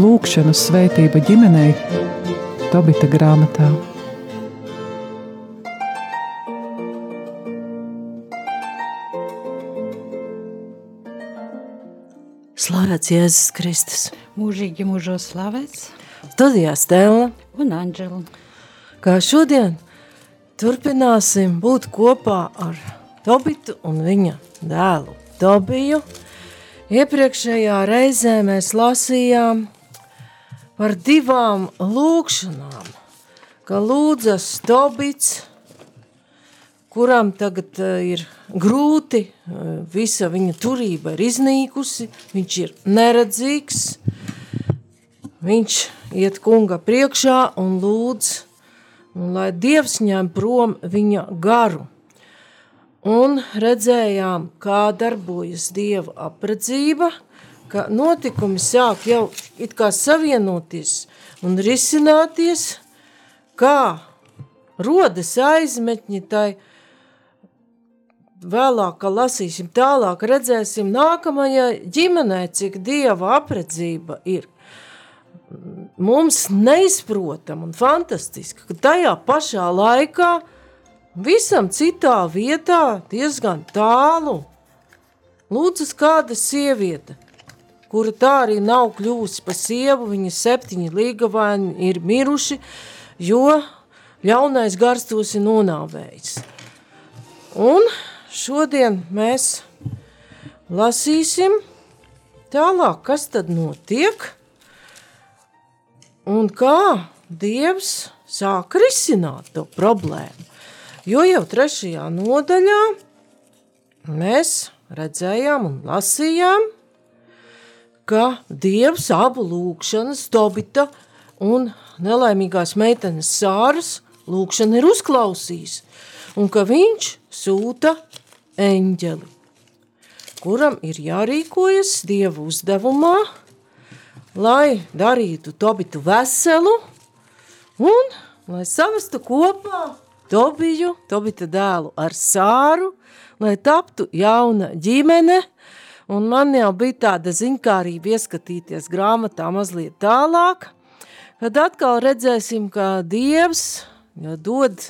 Lūkšanu svētība ģimenei Tobita grāmatā. Slavēts Jēzus Kristus. Mūžīgi mūžos slavēts. Studijā Stela. Un Anģela. Kā šodien turpināsim būt kopā ar Tobitu un viņa dēlu Tobiju. Iepriekšējā reizē mēs lasījām par divām lūkšanām, ka lūdzas Tobits, kuram tagad uh, ir grūti, uh, visa viņa turība ir iznīkusi, viņš ir neredzīgs, viņš iet kunga priekšā un lūdz, un lai Dievs ņem prom viņa garu. Un redzējām, kā darbojas Dieva apredzība – ka notikumi sāk jau it kā savienoties un risināties, kā rodas aizmetņi tai vēlāk, ka lasīsim tālāk, redzēsim nākamajai ģimenei, cik Dieva apredzība ir mums neizprotam un fantastiski, ka tajā pašā laikā visam citā vietā diezgan tālu lūdzas kāda sieviete – kura tā arī nav kļūsi pa sievu, viņa septiņi līgavaini ir miruši, jo ļaunais gars tos ir nonāvējis. Un šodien mēs lasīsim tālāk, kas tad notiek un kā Dievs sāk risināt to problēmu. Jo jau trešajā nodaļā mēs redzējām un lasījām, ka Dievs abu lūkšanas, Tobita un nelaimīgās meitenes Sāras lūkšana ir uzklausījis, un ka viņš sūta eņģeli, kuram ir jārīkojas Dieva uzdevumā, lai darītu Tobitu veselu un lai savestu kopā Tobiju, Tobita dēlu ar Sāru, lai taptu jauna ģimene – Un man jau bija tāda ziņkārība ieskatīties grāmatā mazliet tālāk, kad atkal redzēsim, ka Dievs ja dod,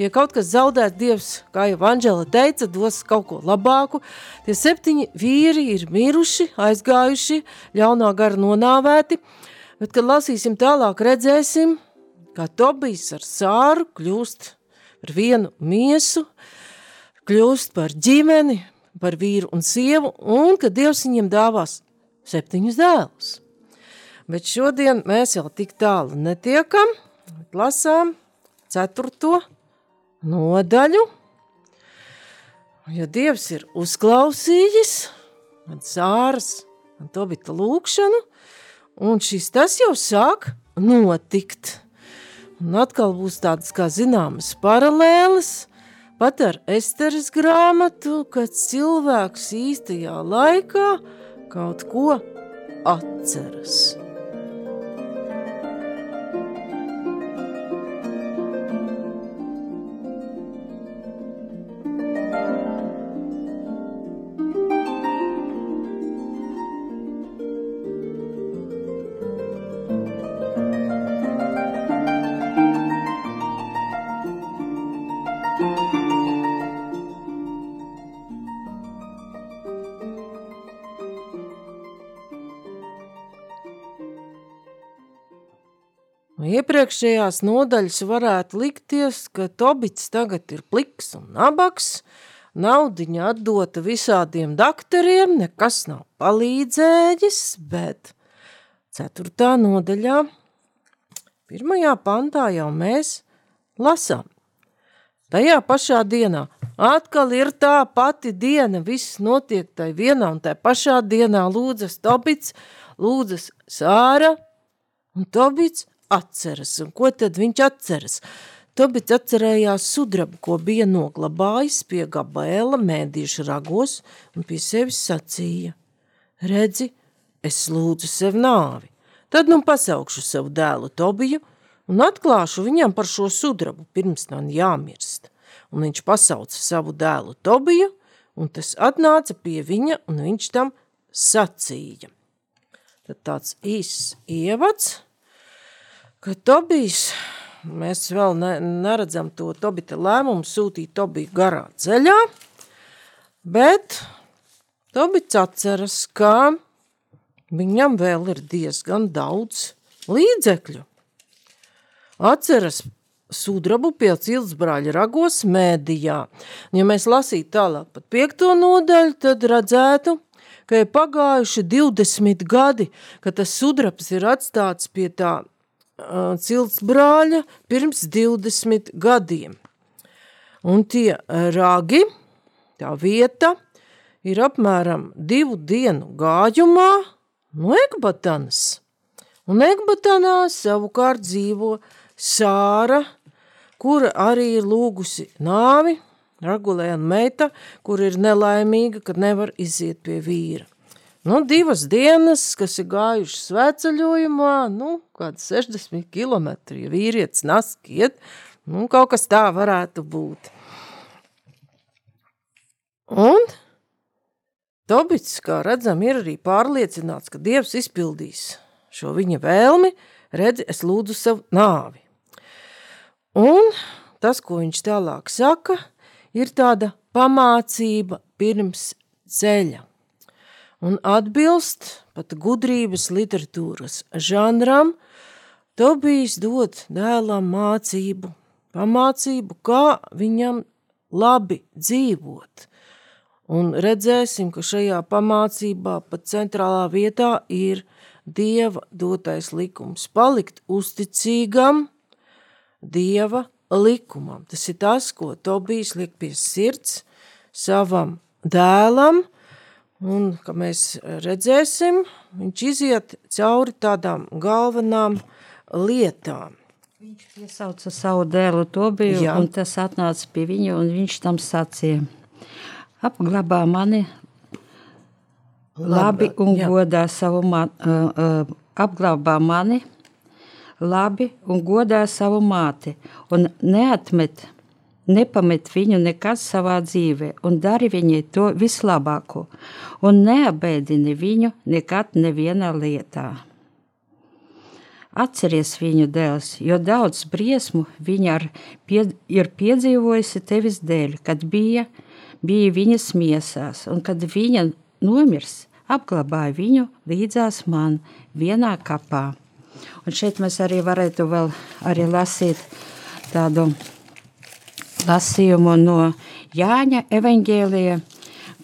ja kaut kas zaudēts, Dievs, kā jau Anģela teica, dos kaut ko labāku. Tie septiņi vīri ir miruši, aizgājuši, ļaunā gara nonāvēti, bet, kad lasīsim tālāk, redzēsim, kā Tobijs ar sāru kļūst par vienu miesu, kļūst par ģimeni, par vīru un sievu, un ka Dievs viņiem dāvās septiņus dēlus. Bet šodien mēs jau tik tālu netiekam, lasām ceturto nodaļu, jo Dievs ir uzklausījis man sāras un Tobita lūkšanu, un šis tas jau sāk notikt. Un atkal būs tādas kā zināmas paralēles – pat ar Esteres grāmatu, kad cilvēks īstajā laikā kaut ko atceras. Iepriekšējās nodaļas varētu likties, ka Tobits tagad ir pliks un nabaks, naudiņa atdota visādiem dakteriem, nekas nav palīdzējis, bet ceturtā nodaļā, pirmajā pantā jau mēs lasām. Tajā pašā dienā, atkal ir tā pati diena, viss notiek tai vienā un tai pašā dienā lūdzas Tobits, lūdzas Sāra, un Tobits atceras. Un ko tad viņš atceras? Tobits atcerējās sudrabu, ko bija noglabājis pie Gabaela mēdīšu ragos un pie sevis sacīja. Redzi, es lūdzu sev nāvi. Tad nu pasaukšu savu dēlu Tobiju un atklāšu viņam par šo sudrabu, pirms man jāmirst. Un viņš pasauca savu dēlu Tobiju, un tas atnāca pie viņa, un viņš tam sacīja. Tad tāds īsts ievads, ka Tobijs, mēs vēl ne, neredzam to Tobita lēmumu sūtīt Tobiju garā ceļā, bet Tobits atceras, ka viņam vēl ir diezgan daudz līdzekļu. Atceras sudrabu pie ciltsbrāļa ragos mēdījā. Ja mēs lasītu tālāk pat piekto nodaļu, tad redzētu, ka ir pagājuši 20 gadi, ka tas sudrabs ir atstāts pie tā uh, ciltsbrāļa pirms 20 gadiem. Un tie ragi, tā vieta, ir apmēram divu dienu gājumā no Ekbatanas. Un Ekbatanā savukārt dzīvo Sāra, kura arī ir lūgusi nāvi, Ragulēna meita, kur ir nelaimīga, kad nevar iziet pie vīra. Nu, divas dienas, kas ir gājušas svētceļojumā, nu, kāds 60 kilometri, ja vīrietis naskiet, nu, kaut kas tā varētu būt. Un Tobits, kā redzam, ir arī pārliecināts, ka Dievs izpildīs šo viņa vēlmi, redzi, es lūdzu savu nāvi. Un tas, ko viņš tālāk saka, ir tāda pamācība pirms ceļa. Un atbilst pat gudrības literatūras žanram, Tobijs dod dēlam mācību, pamācību, kā viņam labi dzīvot – Un redzēsim, ka šajā pamācībā pat centrālā vietā ir Dieva dotais likums palikt uzticīgam Dieva likumam. Tas ir tas, ko Tobijs liek pie sirds savam dēlam, un, ka mēs redzēsim, viņš iziet cauri tādām galvenām lietām. Viņš piesauca savu dēlu Tobiju, Jā. un tas atnāca pie viņa, un viņš tam sacīja – apglabā mani labi un jā. godā savu māti, uh, uh, apglabā mani labi un godā savu māti un neatmet, nepamet viņu nekad savā dzīvē un dari viņai to vislabāko un neabēdini viņu nekad nevienā lietā. Atceries viņu dēls, jo daudz briesmu viņa pied, ir piedzīvojusi tevis dēļ, kad bija bija viņas miesās, un kad viņa nomirs, apglabāja viņu līdzās man vienā kapā. Un šeit mēs arī varētu vēl arī lasīt tādu lasījumu no Jāņa evaņģēlija,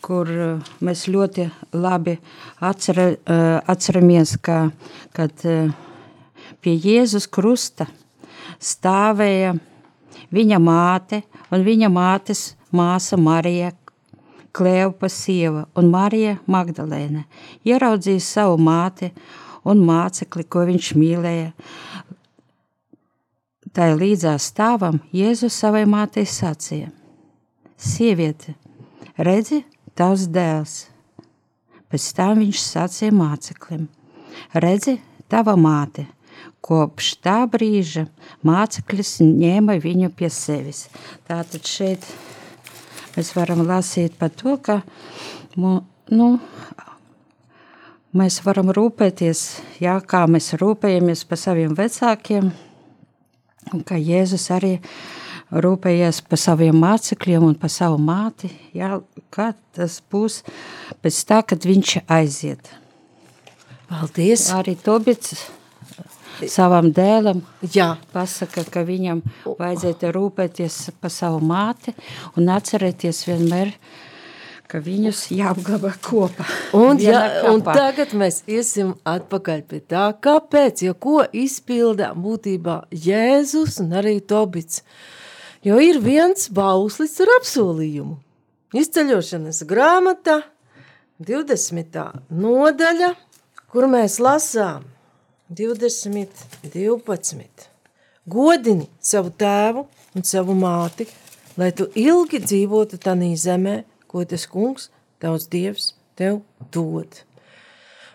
kur uh, mēs ļoti labi atcera, uh, atceramies, ka, kad uh, pie Jēzus krusta stāvēja viņa māte un viņa mātes māsa Marija Klēpa sieva un Marija Magdalēna ieraudzīja savu māti un mācekli, ko viņš mīlēja. Tā līdzās stāvam Jēzus savai mātei sacīja: Sieviete, redzi, tavs dēls. Pēc tam viņš sacīja māceklim: Redzi, tava māte. Kopš tā brīža māceklis ņēma viņu pie sevis. Tātad šeit mēs varam lasīt par to, ka nu, mēs varam rūpēties, jā, kā mēs rūpējamies par saviem vecākiem, un ka Jēzus arī rūpējies par saviem mācekļiem un par savu māti, jā, kā tas būs pēc tā, kad viņš aiziet. Paldies! Arī Tobits savam dēlam Jā. pasaka, ka viņam vajadzētu rūpēties par savu māti un atcerēties vienmēr, ka viņus jāapglabā kopā. Un, ja, un tagad mēs iesim atpakaļ pie tā, kāpēc, jo ko izpildā būtībā Jēzus un arī Tobits. Jo ir viens bauslis ar apsolījumu. Izceļošanas grāmata, 20. nodaļa, kur mēs lasām, 20, 12. Godini savu tēvu un savu māti, lai tu ilgi dzīvotu tanī zemē, ko tas kungs, tavs dievs, tev dod.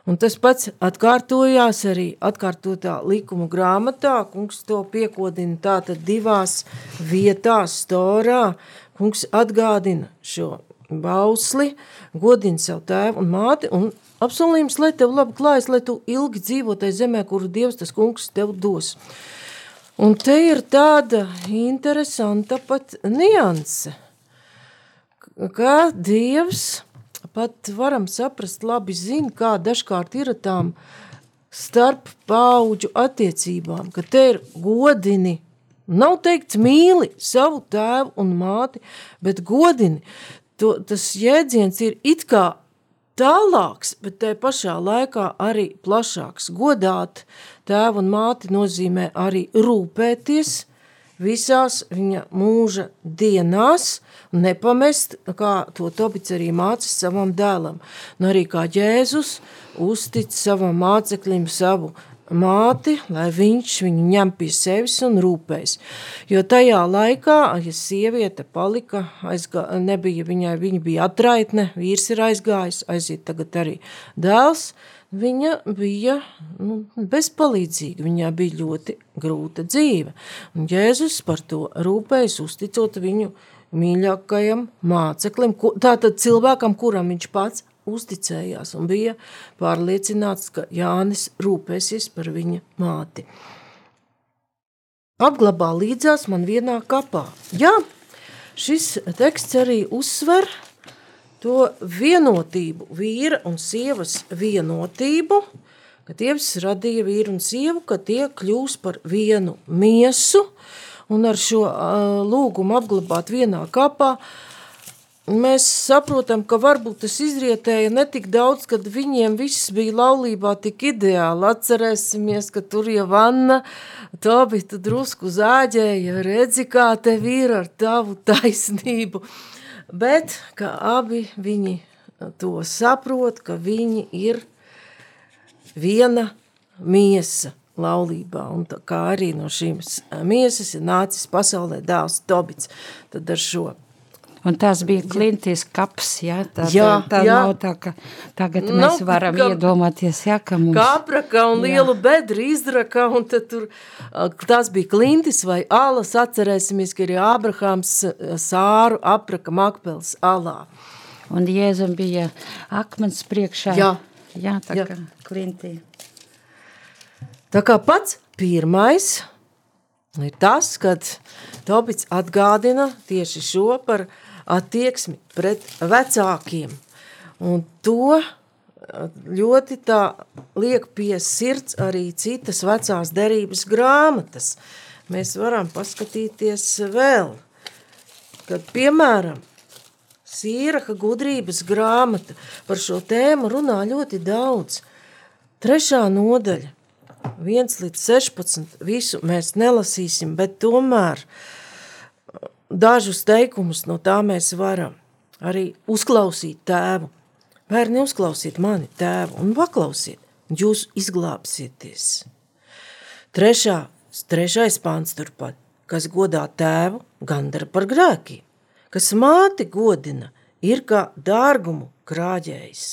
Un tas pats atkārtojās arī atkārtotā likuma grāmatā. Kungs to piekodina tātad divās vietās storā. Kungs atgādina šo bausli, godina savu tēvu un māti un apsolījums, lai tev labi klājas, lai tu ilgi dzīvo tajā zemē, kuru Dievs tas kungs tev dos. Un te ir tāda interesanta pat nianse, ka Dievs pat varam saprast labi zina, kā dažkārt ir tām starp paudžu attiecībām, ka te ir godini, nav teikts mīli savu tēvu un māti, bet godini, to, tas jēdziens ir it kā tālāks, bet te pašā laikā arī plašāks. Godāt tēvu un māti nozīmē arī rūpēties visās viņa mūža dienās, nepamest, kā to Tobits arī mācis savam dēlam. Un arī kā Jēzus uztic savam māceklim savu māti, lai viņš viņu ņem pie sevis un rūpēs. Jo tajā laikā, ja sieviete palika, aizgā, nebija viņai, viņa bija atraitne, vīrs ir aizgājis, aiziet tagad arī dēls, viņa bija nu, bezpalīdzīga, viņā bija ļoti grūta dzīve. Un Jēzus par to rūpējas, uzticot viņu mīļākajam māceklim, tātad cilvēkam, kuram viņš pats uzticējās un bija pārliecināts, ka Jānis rūpēsies par viņa māti. Apglabā līdzās man vienā kapā. Jā, šis teksts arī uzsver to vienotību, vīra un sievas vienotību, ka Dievs radīja vīru un sievu, ka tie kļūs par vienu miesu, un ar šo uh, lūgumu apglabāt vienā kapā uh, mēs saprotam, ka varbūt tas izrietēja netik daudz, kad viņiem viss bija laulībā tik ideāli. Atcerēsimies, ka tur jau Anna, to bija tu drusku zāģēja, redzi, kā tev ir ar tavu taisnību. Bet, ka abi viņi to saprot, ka viņi ir viena miesa laulībā, un kā arī no šīm miesas ir nācis pasaulē dēls Tobits, tad ar šo Un tas bija klintis kaps, ja? tā, jā, tā, tā jā. nav tā, ka tagad mēs Nav, varam ka- iedomāties, ja, ka mums... Kāpraka un lielu bedri izraka, un tad tur tas bija klintis vai alas, atcerēsimies, ka arī Ābrahams uh, sāru apraka Makpels alā. Un Jēzum bija akmens priekšā. Jā. Jā, tā Jā. kā klintī. Tā kā pats pirmais ir tas, kad Tobits atgādina tieši šo par attieksmi pret vecākiem. Un to uh, ļoti tā liek pie sirds arī citas vecās derības grāmatas. Mēs varam paskatīties vēl, kad piemēram Sīraha gudrības grāmata par šo tēmu runā ļoti daudz. Trešā nodaļa, 1 līdz 16, visu mēs nelasīsim, bet tomēr uh, dažus teikumus no tā mēs varam arī uzklausīt tēvu. Bērni, uzklausiet mani tēvu un paklausiet, un jūs izglābsieties. Trešā, trešais pāns turpat, kas godā tēvu, gandara par grēkiem, kas māti godina, ir kā dārgumu krāģējs.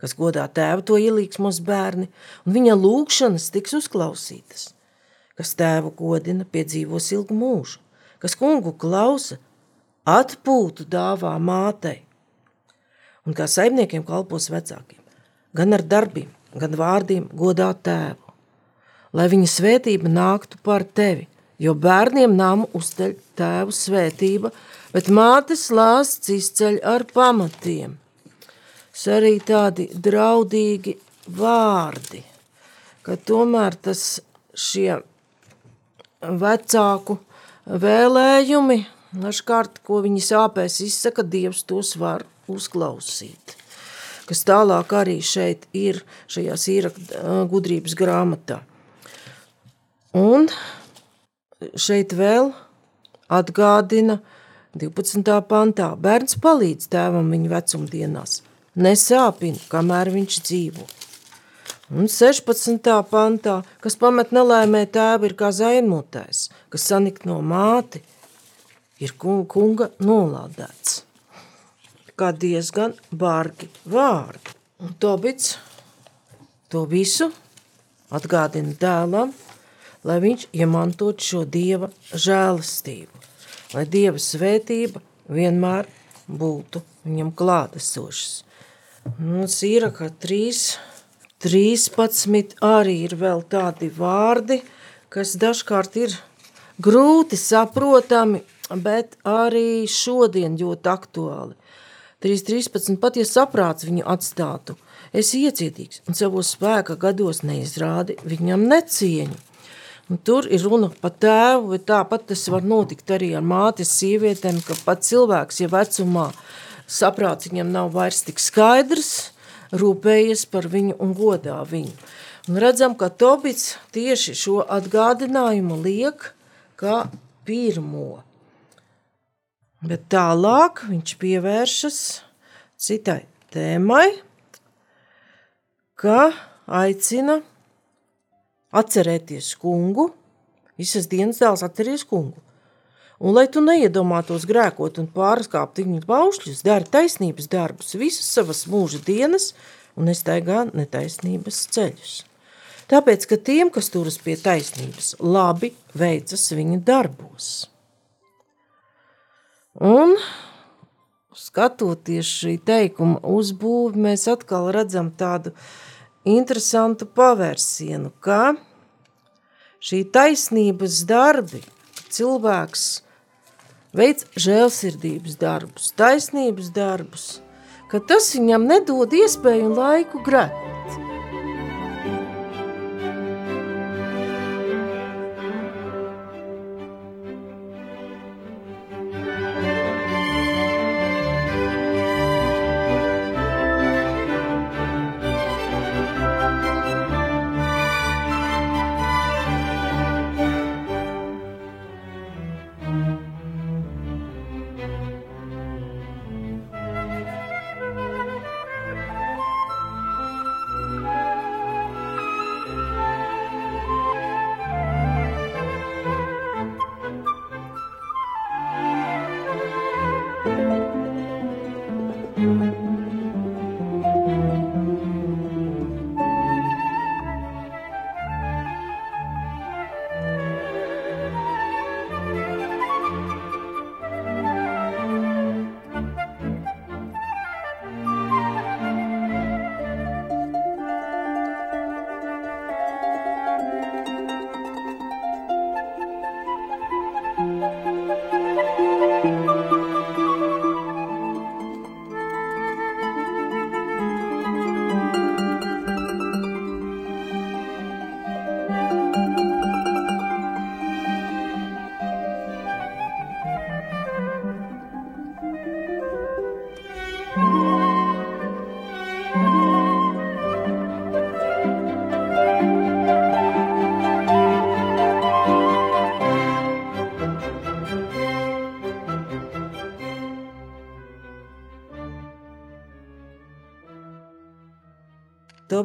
Kas godā tēvu, to ielīgs mūsu bērni, un viņa lūgšanas tiks uzklausītas. Kas tēvu godina, piedzīvos ilgu mūžu, kas kungu klausa, atpūtu dāvā mātei, un kā saimniekiem kalpos vecākiem, gan ar darbiem, gan vārdiem godā tēvu, lai viņa svētība nāktu par tevi, jo bērniem namu uzceļ tēvu svētība, bet mātes lāsts izceļ ar pamatiem. Tas arī tādi draudīgi vārdi, ka tomēr tas šie vecāku vēlējumi, dažkārt, ko viņi sāpēs izsaka, Dievs tos var uzklausīt. Kas tālāk arī šeit ir šajā sīra gudrības grāmatā. Un šeit vēl atgādina 12. pantā. Bērns palīdz tēvam viņa vecumdienās. Nesāpina, kamēr viņš dzīvo. Un 16. pantā, kas pamet nelēmē tēvu, ir kā zaimotājs, kas sanikt no māti, ir kun- kunga nolādēts. Kā diezgan bargi vārdi. Un Tobits to visu atgādina dēlam, lai viņš iemantot šo Dieva žēlastību, lai Dieva svētība vienmēr būtu viņam klātesošas. Mums ir, ka 3, 13 arī ir vēl tādi vārdi, kas dažkārt ir grūti saprotami, bet arī šodien ļoti aktuāli. 3.13. pat ja saprāts viņu atstātu, es iecietīgs un savos spēka gados neizrādi viņam necieņu. Un tur ir runa par tēvu, bet tāpat tas var notikt arī ar mātes sievietēm, ka pat cilvēks, ja vecumā saprāts viņam nav vairs tik skaidrs, rūpējies par viņu un godā viņu. Un redzam, ka Tobits tieši šo atgādinājumu liek kā pirmo. Bet tālāk viņš pievēršas citai tēmai, ka aicina atcerēties kungu, visas dienas dēls atceries kungu. Un lai tu neiedomātos grēkot un pārskāpt viņu paušļus, dari taisnības darbus visas savas mūža dienas un nestaigā netaisnības ceļus. Tāpēc, ka tiem, kas turas pie taisnības, labi veicas viņu darbos. Un skatoties šī teikuma uzbūvi, mēs atkal redzam tādu interesantu pavērsienu, ka šī taisnības darbi, cilvēks veic žēlsirdības darbus, taisnības darbus, ka tas viņam nedod iespēju un laiku grēt.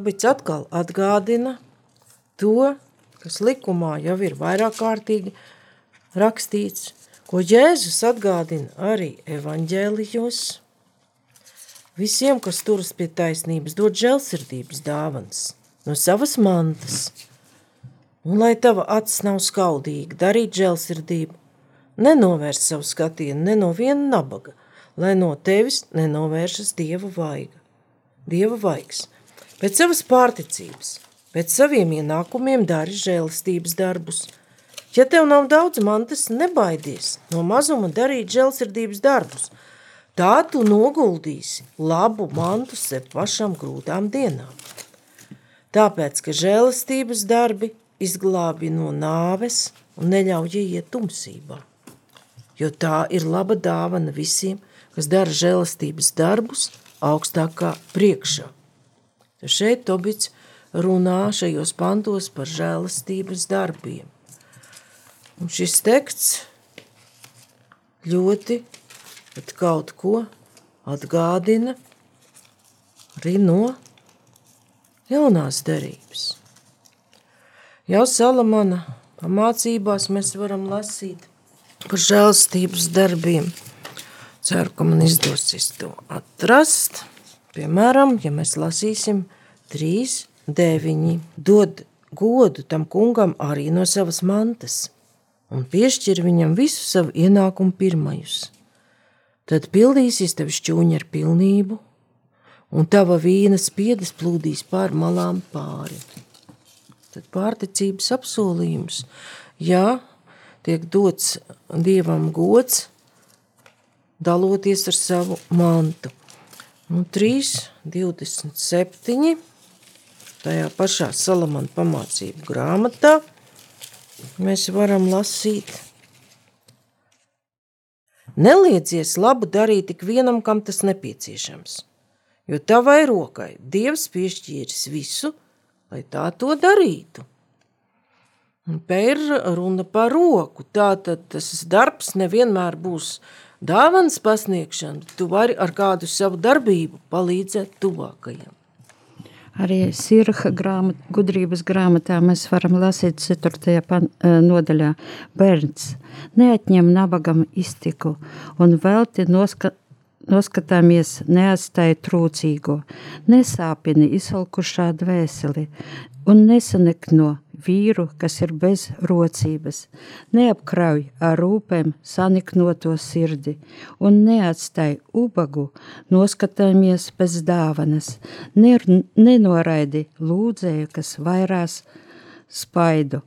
Tobits atkal atgādina to, kas likumā jau ir vairāk kārtīgi rakstīts, ko Jēzus atgādina arī evaņģēlijos. Visiem, kas turas pie taisnības, dod žēlsirdības dāvans no savas mantas. Un lai tava acis nav skaudīga, darīt žēlsirdību, nenovērs savu skatienu ne no viena nabaga, lai no tevis nenovēršas Dieva vaiga. Dieva vaigs – Pēc savas pārticības, pēc saviem ienākumiem dari žēlistības darbus. Ja tev nav daudz mantas, nebaidies no mazuma darīt žēlsirdības darbus. Tā tu noguldīsi labu mantu sev pašam grūtām dienām. Tāpēc, ka žēlistības darbi izglābi no nāves un neļauj iet tumsībā. Jo tā ir laba dāvana visiem, kas dara žēlistības darbus augstākā priekšā. Šeit Tobits runā šajos pantos par žēlastības darbiem. Un šis teksts ļoti kaut ko atgādina arī no jaunās derības. Jau Salamana pamācībās mēs varam lasīt par žēlstības darbiem. Ceru, ka man izdosies to atrast. Piemēram, ja mēs lasīsim 3, deviņi dod godu tam kungam arī no savas mantas un piešķir viņam visu savu ienākumu pirmajus. Tad pildīsies tev šķūņi ar pilnību, un tava vīna spiedas plūdīs pār malām pāri. Tad pārticības apsolījums, jā, tiek dots Dievam gods, daloties ar savu mantu. Nu, 3, 27 tajā pašā Salamana pamācību grāmatā mēs varam lasīt. Neliedzies labu darīt tik vienam, kam tas nepieciešams, jo tavai rokai Dievs piešķīris visu, lai tā to darītu. Ir runa par roku, tātad tas darbs nevienmēr būs dāvans pasniegšana, tu vari ar kādu savu darbību palīdzēt tuvākajam. Arī Sirha grāmat, gudrības grāmatā mēs varam lasīt 4. Pan, nodaļā. Bērns neatņem nabagam iztiku un velti noska, noskatāmies neatstāja trūcīgo, nesāpini izsalkušā dvēseli un nesanekno vīru, kas ir bez rocības, neapkrauj ar rūpēm saniknoto sirdi un neatstāj ubagu, noskatāmies bez dāvanas, nenoraidi lūdzēju, kas vairās spaidu.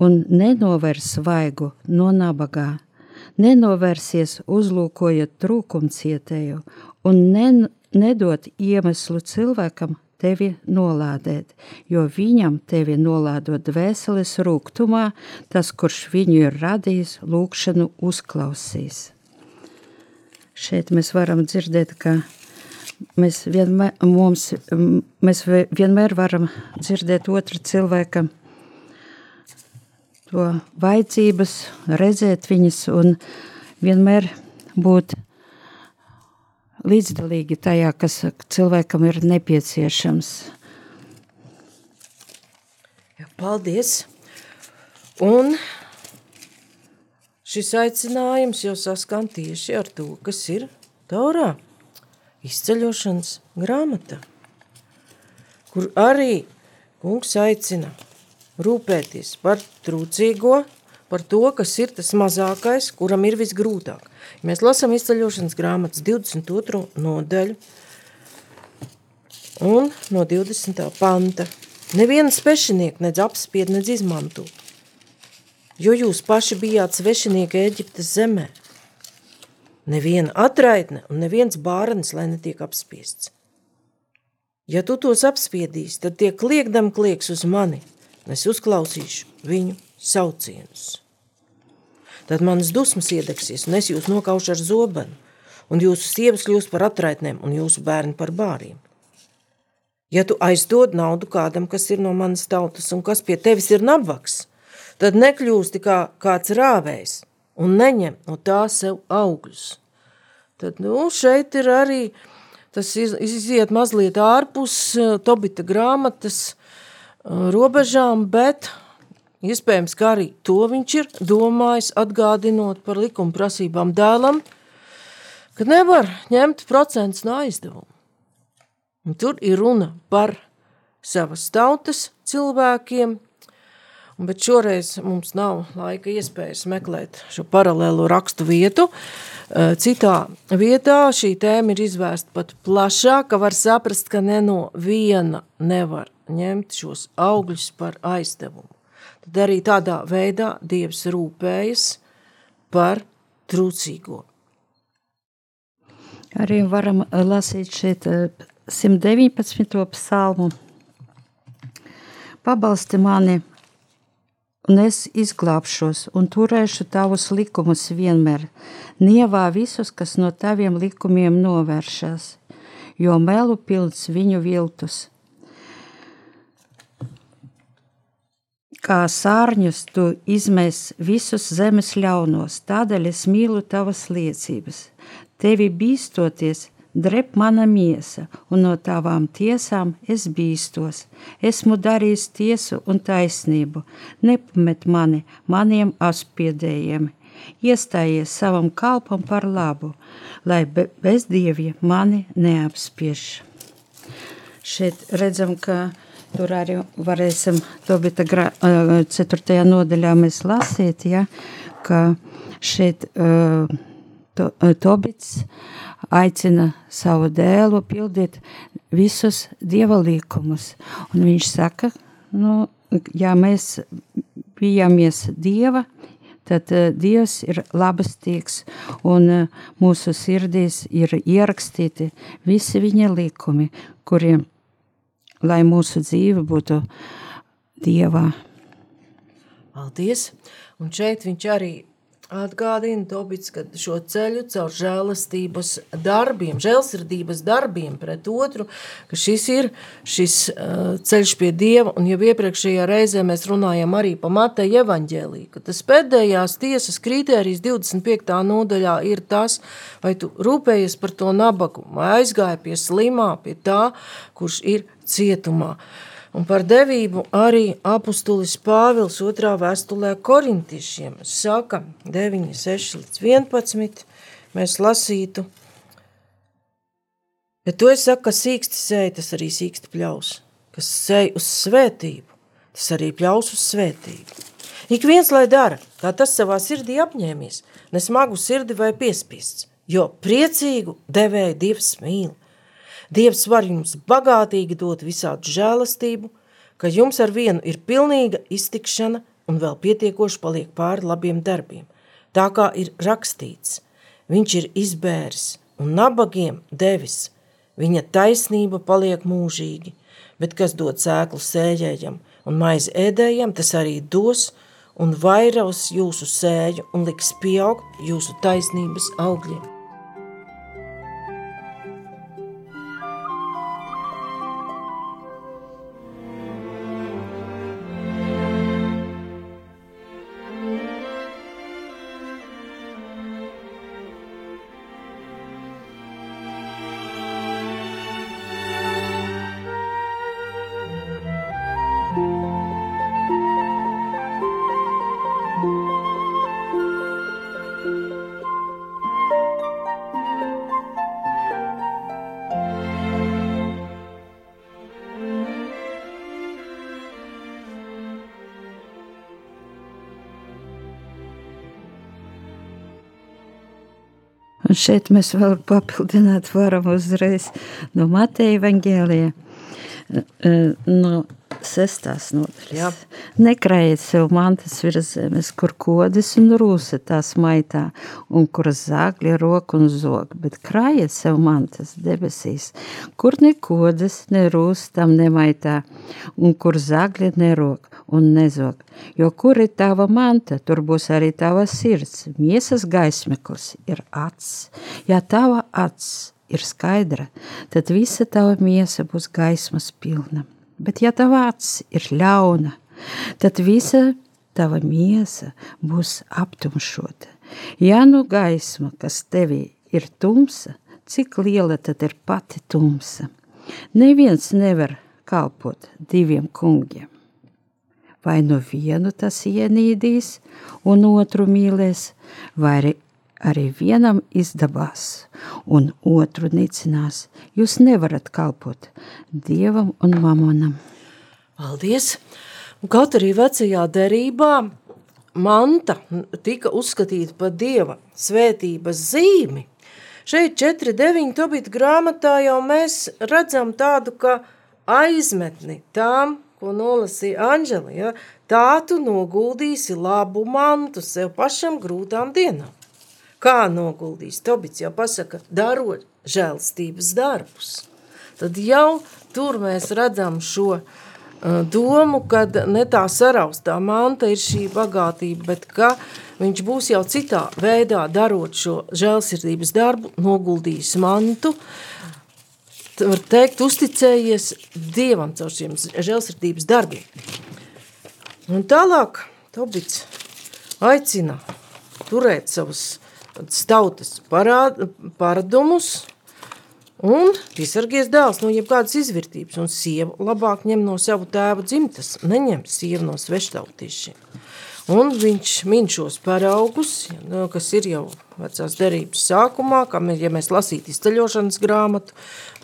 Un nenovērs svaigu no nabagā, nenovērsies uzlūkojot trūkumcietēju un nedot iemeslu cilvēkam tevi nolādēt, jo viņam tevi nolādot dvēseles rūgtumā, tas, kurš viņu ir radījis, lūkšanu uzklausīs. Šeit mēs varam dzirdēt, ka mēs vienmēr, mums, mēs vienmēr varam dzirdēt otra cilvēka to vajadzības, redzēt viņas un vienmēr būt līdzdalīgi tajā, kas cilvēkam ir nepieciešams. Jā, paldies! Un šis aicinājums jau saskan tieši ar to, kas ir Taurā, izceļošanas grāmata, kur arī kungs aicina rūpēties par trūcīgo, par to, kas ir tas mazākais, kuram ir visgrūtāk. Mēs lasām izceļošanas grāmatas 22. nodaļu un no 20. panta. Neviena spešinieka nedz apspied, nedz izmanto, jo jūs paši bijāt svešinieki Eģiptes zemē. Neviena atraitne un neviens bārnis, lai netiek apspiests. Ja tu tos apspiedīsi, tad tie kliekdam klieks uz mani, un es uzklausīšu viņu saucienus. Tad manas dusmas iedegsies, un es jūs nokaušu ar zobenu, un jūsu sievas kļūs par atraitnēm, un jūsu bērni par bāriem. Ja tu aizdod naudu kādam, kas ir no manas tautas, un kas pie tevis ir nabaks, tad nekļūsti kā kāds rāvējs, un neņem no tā sev augļus. Tad, nu, šeit ir arī, tas iziet mazliet ārpus eh, Tobita grāmatas eh, robežām, bet Iespējams, ka arī to viņš ir domājis, atgādinot par likuma prasībām dēlam, ka nevar ņemt procents no aizdevumu. Un tur ir runa par savas tautas cilvēkiem, bet šoreiz mums nav laika iespējas meklēt šo paralēlo rakstu vietu. Citā vietā šī tēma ir izvērsta pat plašāk, ka var saprast, ka ne no viena nevar ņemt šos augļus par aizdevumu tad arī tādā veidā Dievs rūpējas par trūcīgo. Arī varam lasīt šeit 119. Eh, psalmu. Pabalsti mani, un es izglābšos, un turēšu tavus likumus vienmēr. Nievā visus, kas no taviem likumiem novēršas, jo melu pilns viņu viltus Kā sārņus tu izmēs visus zemes ļaunos, tādēļ es mīlu tavas liecības. Tevi bīstoties, drep mana miesa, un no tavām tiesām es bīstos. Esmu darījis tiesu un taisnību, nepamet mani maniem aspiedējiem. Iestājies savam kalpam par labu, lai be bezdievie mani neapspiež. Šeit redzam, ka Tur arī varēsim, to bija tā 4. nodaļā mēs lasīt, ja, ka šeit uh, to, Tobits aicina savu dēlu pildīt visus dieva līkumus. Un viņš saka, nu, ja mēs bijāmies dieva, tad uh, Dievs ir labestīgs un uh, mūsu sirdīs ir ierakstīti visi viņa likumi, kuriem lai mūsu dzīve būtu Dievā. Paldies! Un šeit viņš arī atgādina Tobits, ka šo ceļu caur žēlastības darbiem, žēlsirdības darbiem pret otru, ka šis ir šis uh, ceļš pie Dieva, un jau iepriekšējā reizē mēs runājam arī pa Mateja evaņģēlī, ka tas pēdējās tiesas kritērijas 25. nodaļā ir tas, vai tu rūpējies par to nabagu, vai aizgāja pie slimā, pie tā, kurš ir cietumā. Un par devību arī apustulis Pāvils otrā vēstulē korintiešiem saka 9, 6 līdz 11, mēs lasītu, ja to es saku, ka sīksti sēja, tas arī sīksti pļaus, kas sēja uz svētību, tas arī pļaus uz svētību. Ik viens, lai dara, kā tas savā sirdī apņēmies, ne smagu sirdi vai piespiests, jo priecīgu devēju Dievs mīl – Dievs var jums bagātīgi dot visādu žēlastību, ka jums ar vienu ir pilnīga iztikšana un vēl pietiekoši paliek pāri labiem darbiem. Tā kā ir rakstīts, viņš ir izbēris un nabagiem devis, viņa taisnība paliek mūžīgi, bet kas dod sēklu sējējam un maizi ēdējam, tas arī dos un vairos jūsu sēju un liks pieaugt jūsu taisnības augļiem. Šeit mēs vēl papildināt varam uzreiz no Mateja Vangēlija, no sestās nodaļas. Nekrājiet sev mantas virs zemes, kur kodas un rūsa tās maitā, un kur zāgļi roku un zog, bet krājiet sev mantas debesīs, kur ne kodas, ne rūsa tam nemaitā, un kur zāgļi nerok un nezog. Jo kur ir tava manta, tur būs arī tava sirds. Miesas gaismeklis ir acs. Ja tava acs ir skaidra, tad visa tava miesa būs gaismas pilna. Bet ja tava acs ir ļauna, tad visa tava miesa būs aptumšota. Ja nu gaisma, kas tevī ir tumsa, cik liela tad ir pati tumsa? Neviens nevar kalpot diviem kungiem. Vai nu vienu tas ienīdīs un otru mīlēs, vai arī arī vienam izdabās, un otru nicinās. Jūs nevarat kalpot dievam un mamonam. Paldies! Kaut arī vecajā derībā manta tika uzskatīta par dieva svētības zīmi. Šeit 4.9. tobīt grāmatā jau mēs redzam tādu, ka aizmetni tām, ko nolasīja Anžela, ja, tā tu noguldīsi labu mantu sev pašam grūtām dienām kā noguldīs. Tobits jau pasaka, darot žēlstības darbus. Tad jau tur mēs redzam šo uh, domu, kad ne tā saraustā manta ir šī bagātība, bet ka viņš būs jau citā veidā darot šo žēlsirdības darbu, noguldījis mantu, var teikt, uzticējies Dievam caur šiem žēlsirdības darbiem. Un tālāk Tobits aicina turēt savus tautas paradumus un piesargies dēls no jebkādas izvirtības, un sieva labāk ņem no savu tēva dzimtas, neņem sievu no sveštautiešiem. Un viņš min šos paraugus, kas ir jau vecās derības sākumā, kā mēs, ja mēs lasītu izceļošanas grāmatu,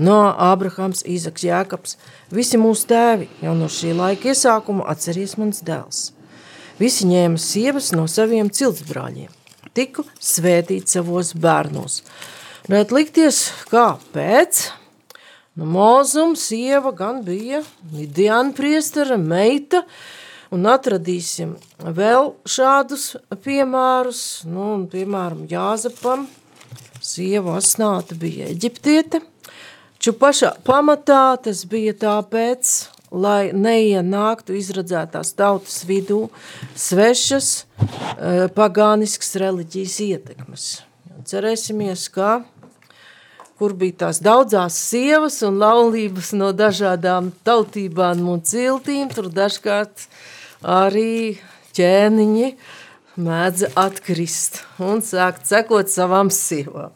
no Ābrahams, Īzaks, Jēkabs, visi mūsu tēvi jau no šī laika iesākuma atceries mans dēls. Visi ņēma sievas no saviem ciltsbrāļiem, tiku svētīt savos bērnos. Bet likties, kā pēc, nu, mūzum sieva gan bija Lidiana priestara meita, un atradīsim vēl šādus piemērus, nu, un, piemēram, Jāzepam, sieva asnāta bija eģiptiete, ču pašā pamatā tas bija tāpēc, lai neienāktu izradzētās tautas vidū svešas e, pagāniskas reliģijas ietekmes. Cerēsimies, ka kur bija tās daudzās sievas un laulības no dažādām tautībām un ciltīm, tur dažkārt arī ķēniņi mēdza atkrist un sākt sekot savām sievām.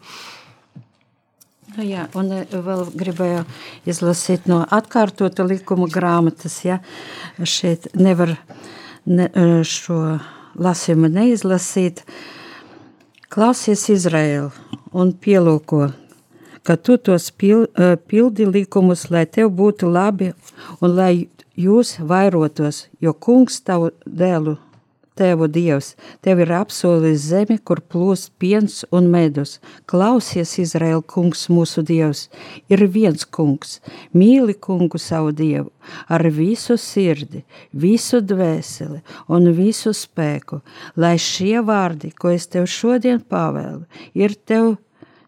Nu jā, un e, vēl gribēju izlasīt no atkārtota likuma grāmatas, ja šeit nevar ne, e, šo lasījumu neizlasīt. Klausies Izraēlu un pielūko, ka tu tos pil, e, pildi likumus, lai tev būtu labi un lai jūs vairotos, jo kungs tavu dēlu, tevu dievs, tev ir apsolis zemi, kur plūst piens un medus. Klausies, Izraēl kungs, mūsu dievs, ir viens kungs, mīli kungu savu dievu, ar visu sirdi, visu dvēseli un visu spēku, lai šie vārdi, ko es tev šodien pavēlu, ir tev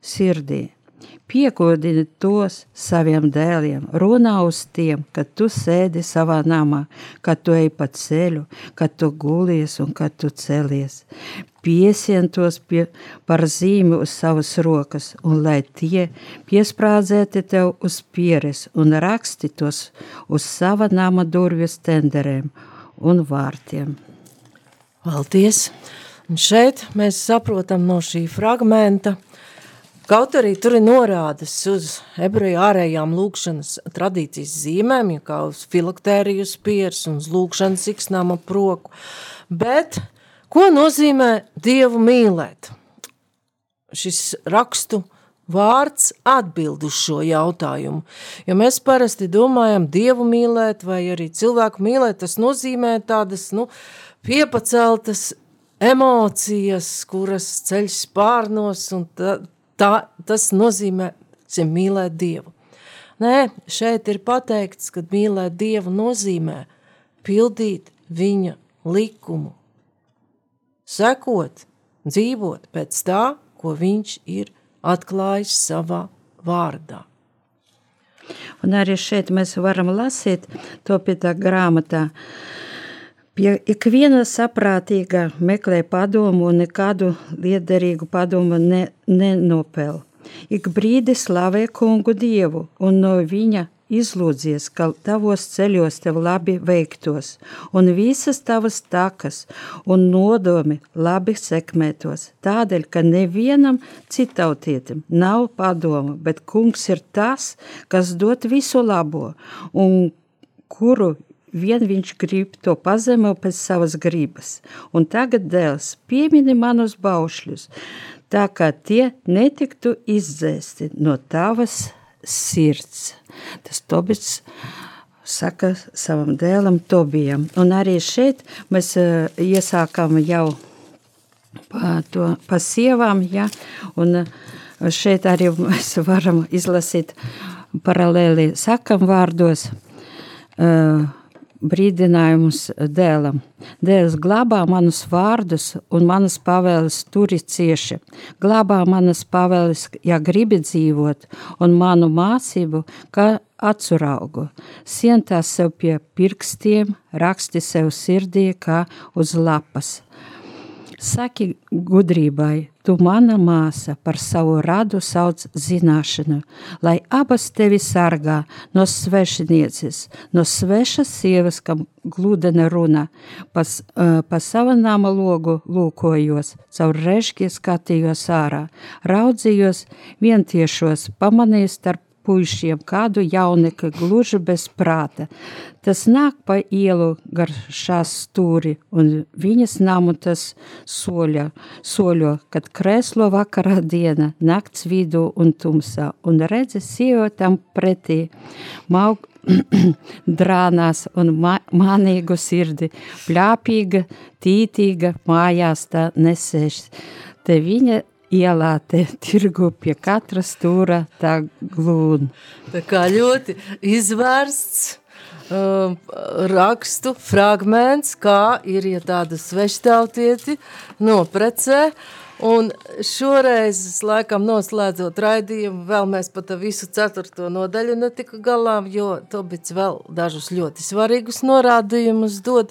sirdī Piekodini tos saviem dēliem, runā uz tiem, kad tu sēdi savā namā, kad tu ej pa ceļu, kad tu gulies un kad tu celies. Piesien tos pie, par zīmi uz savas rokas, un lai tie piesprādzēti tev uz pieres un raksti tos uz sava nama durvju stenderēm un vārtiem. Paldies! Un šeit mēs saprotam no šī fragmenta, Kaut arī tur ir norādes uz ebreju ārējām lūkšanas tradīcijas zīmēm, ja kā uz filaktēriju spiers un uz lūkšanas iksnām ap roku, bet ko nozīmē Dievu mīlēt? Šis rakstu vārds atbild uz šo jautājumu, jo mēs parasti domājam Dievu mīlēt vai arī cilvēku mīlēt, tas nozīmē tādas, nu, piepaceltas emocijas, kuras ceļ spārnos un tā, tā, tas nozīmē mīlēt Dievu. Nē, šeit ir pateikts, ka mīlēt Dievu nozīmē pildīt viņa likumu, sekot, dzīvot pēc tā, ko viņš ir atklājis savā vārdā. Un arī šeit mēs varam lasīt to pie tā grāmatā, Pie ikviena saprātīga meklē padomu un nekādu liederīgu padomu ne, nenopel. Ik brīdi slavē kungu dievu un no viņa izlūdzies, ka tavos ceļos tev labi veiktos, un visas tavas takas un nodomi labi sekmētos. Tādēļ, ka nevienam citautietim nav padoma, bet kungs ir tas, kas dot visu labo, un kuru vien viņš grib to pazemo pēc savas gribas. Un tagad, dēls, piemini manus baušļus, tā kā tie netiktu izdzēsti no tavas sirds. Tas Tobits saka savam dēlam Tobijam. Un arī šeit mēs uh, iesākām jau pa, to, pa sievām, ja, un uh, šeit arī mēs varam izlasīt paralēli sakam vārdos, uh, brīdinājumus dēlam. Dēls glābā manus vārdus un manas pavēles turi cieši. Glābā manas pavēles, ja gribi dzīvot, un manu mācību, kā atsuraugu. Sientās sev pie pirkstiem, raksti sev sirdī kā uz lapas. Saki gudrībai, tu mana māsa par savu radu sauc zināšanu, lai abas tevi sargā no svešinieces, no svešas sievas, kam gludena runa, pas, uh, pa sava nama logu lūkojos, caur režģi skatījos ārā, raudzījos vientiešos, pamanīju starp puišiem, kādu jaunekli gluži bez prāta. Tas nāk pa ielu gar šās stūri, un viņas namu tas soļa, soļo, kad kreslo vakarā diena, nakts vidū un tumsā, un redze sievietām pretī, maug, drānās un ma manīgu sirdi, pļāpīga, tītīga, mājās tā nesēž. Te viņa ielā te tirgu pie katra stūra tā glūna. Tā kā ļoti izvērsts um, rakstu fragments, kā ir, ja tāda sveštautieti noprecē, Un šoreiz, laikam, noslēdzot raidījumu, vēl mēs pat visu ceturto nodaļu netika galā, jo Tobits vēl dažus ļoti svarīgus norādījumus dod.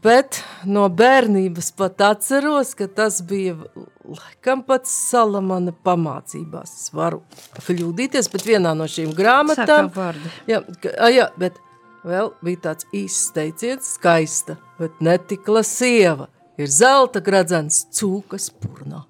Bet no bērnības pat atceros, ka tas bija laikam pats Salamana pamācībās. Es varu kļūdīties, bet vienā no šīm grāmatām. Jā, jā, bet vēl bija tāds īsts teiciens, skaista, bet netikla sieva – ir zelta gradzens cūkas purnā.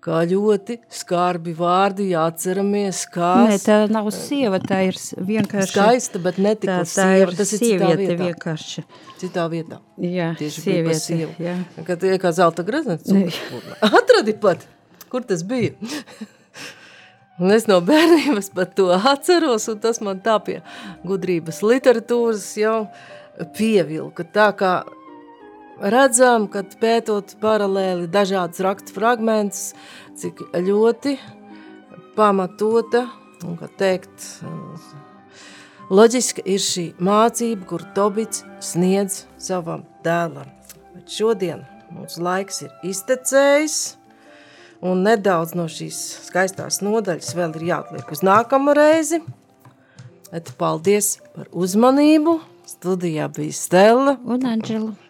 Kā ļoti skarbi vārdi jāatceramies, kā... Nē, tā nav sieva, tā ir vienkārši... Skaista, bet netika tā, tā sieva, tas ir citā vietā. vienkārši. Citā vietā. Jā, Tieši sieviete, sievu. jā. Kad ir kā zelta cūkas purnā. Atradi pat, kur tas bija. Un es no bērnības pat to atceros, un tas man tā pie gudrības literatūras jau pievilka. Tā kā redzam, ka pētot paralēli dažādas rakstu fragmentus, cik ļoti pamatota un, kā teikt, loģiska ir šī mācība, kur Tobits sniedz savam dēlam. Bet šodien mūsu laiks ir iztecējis, un nedaudz no šīs skaistās nodaļas vēl ir jāatliek uz nākamu reizi. Et paldies par uzmanību. Studijā bija Stella un Anģela.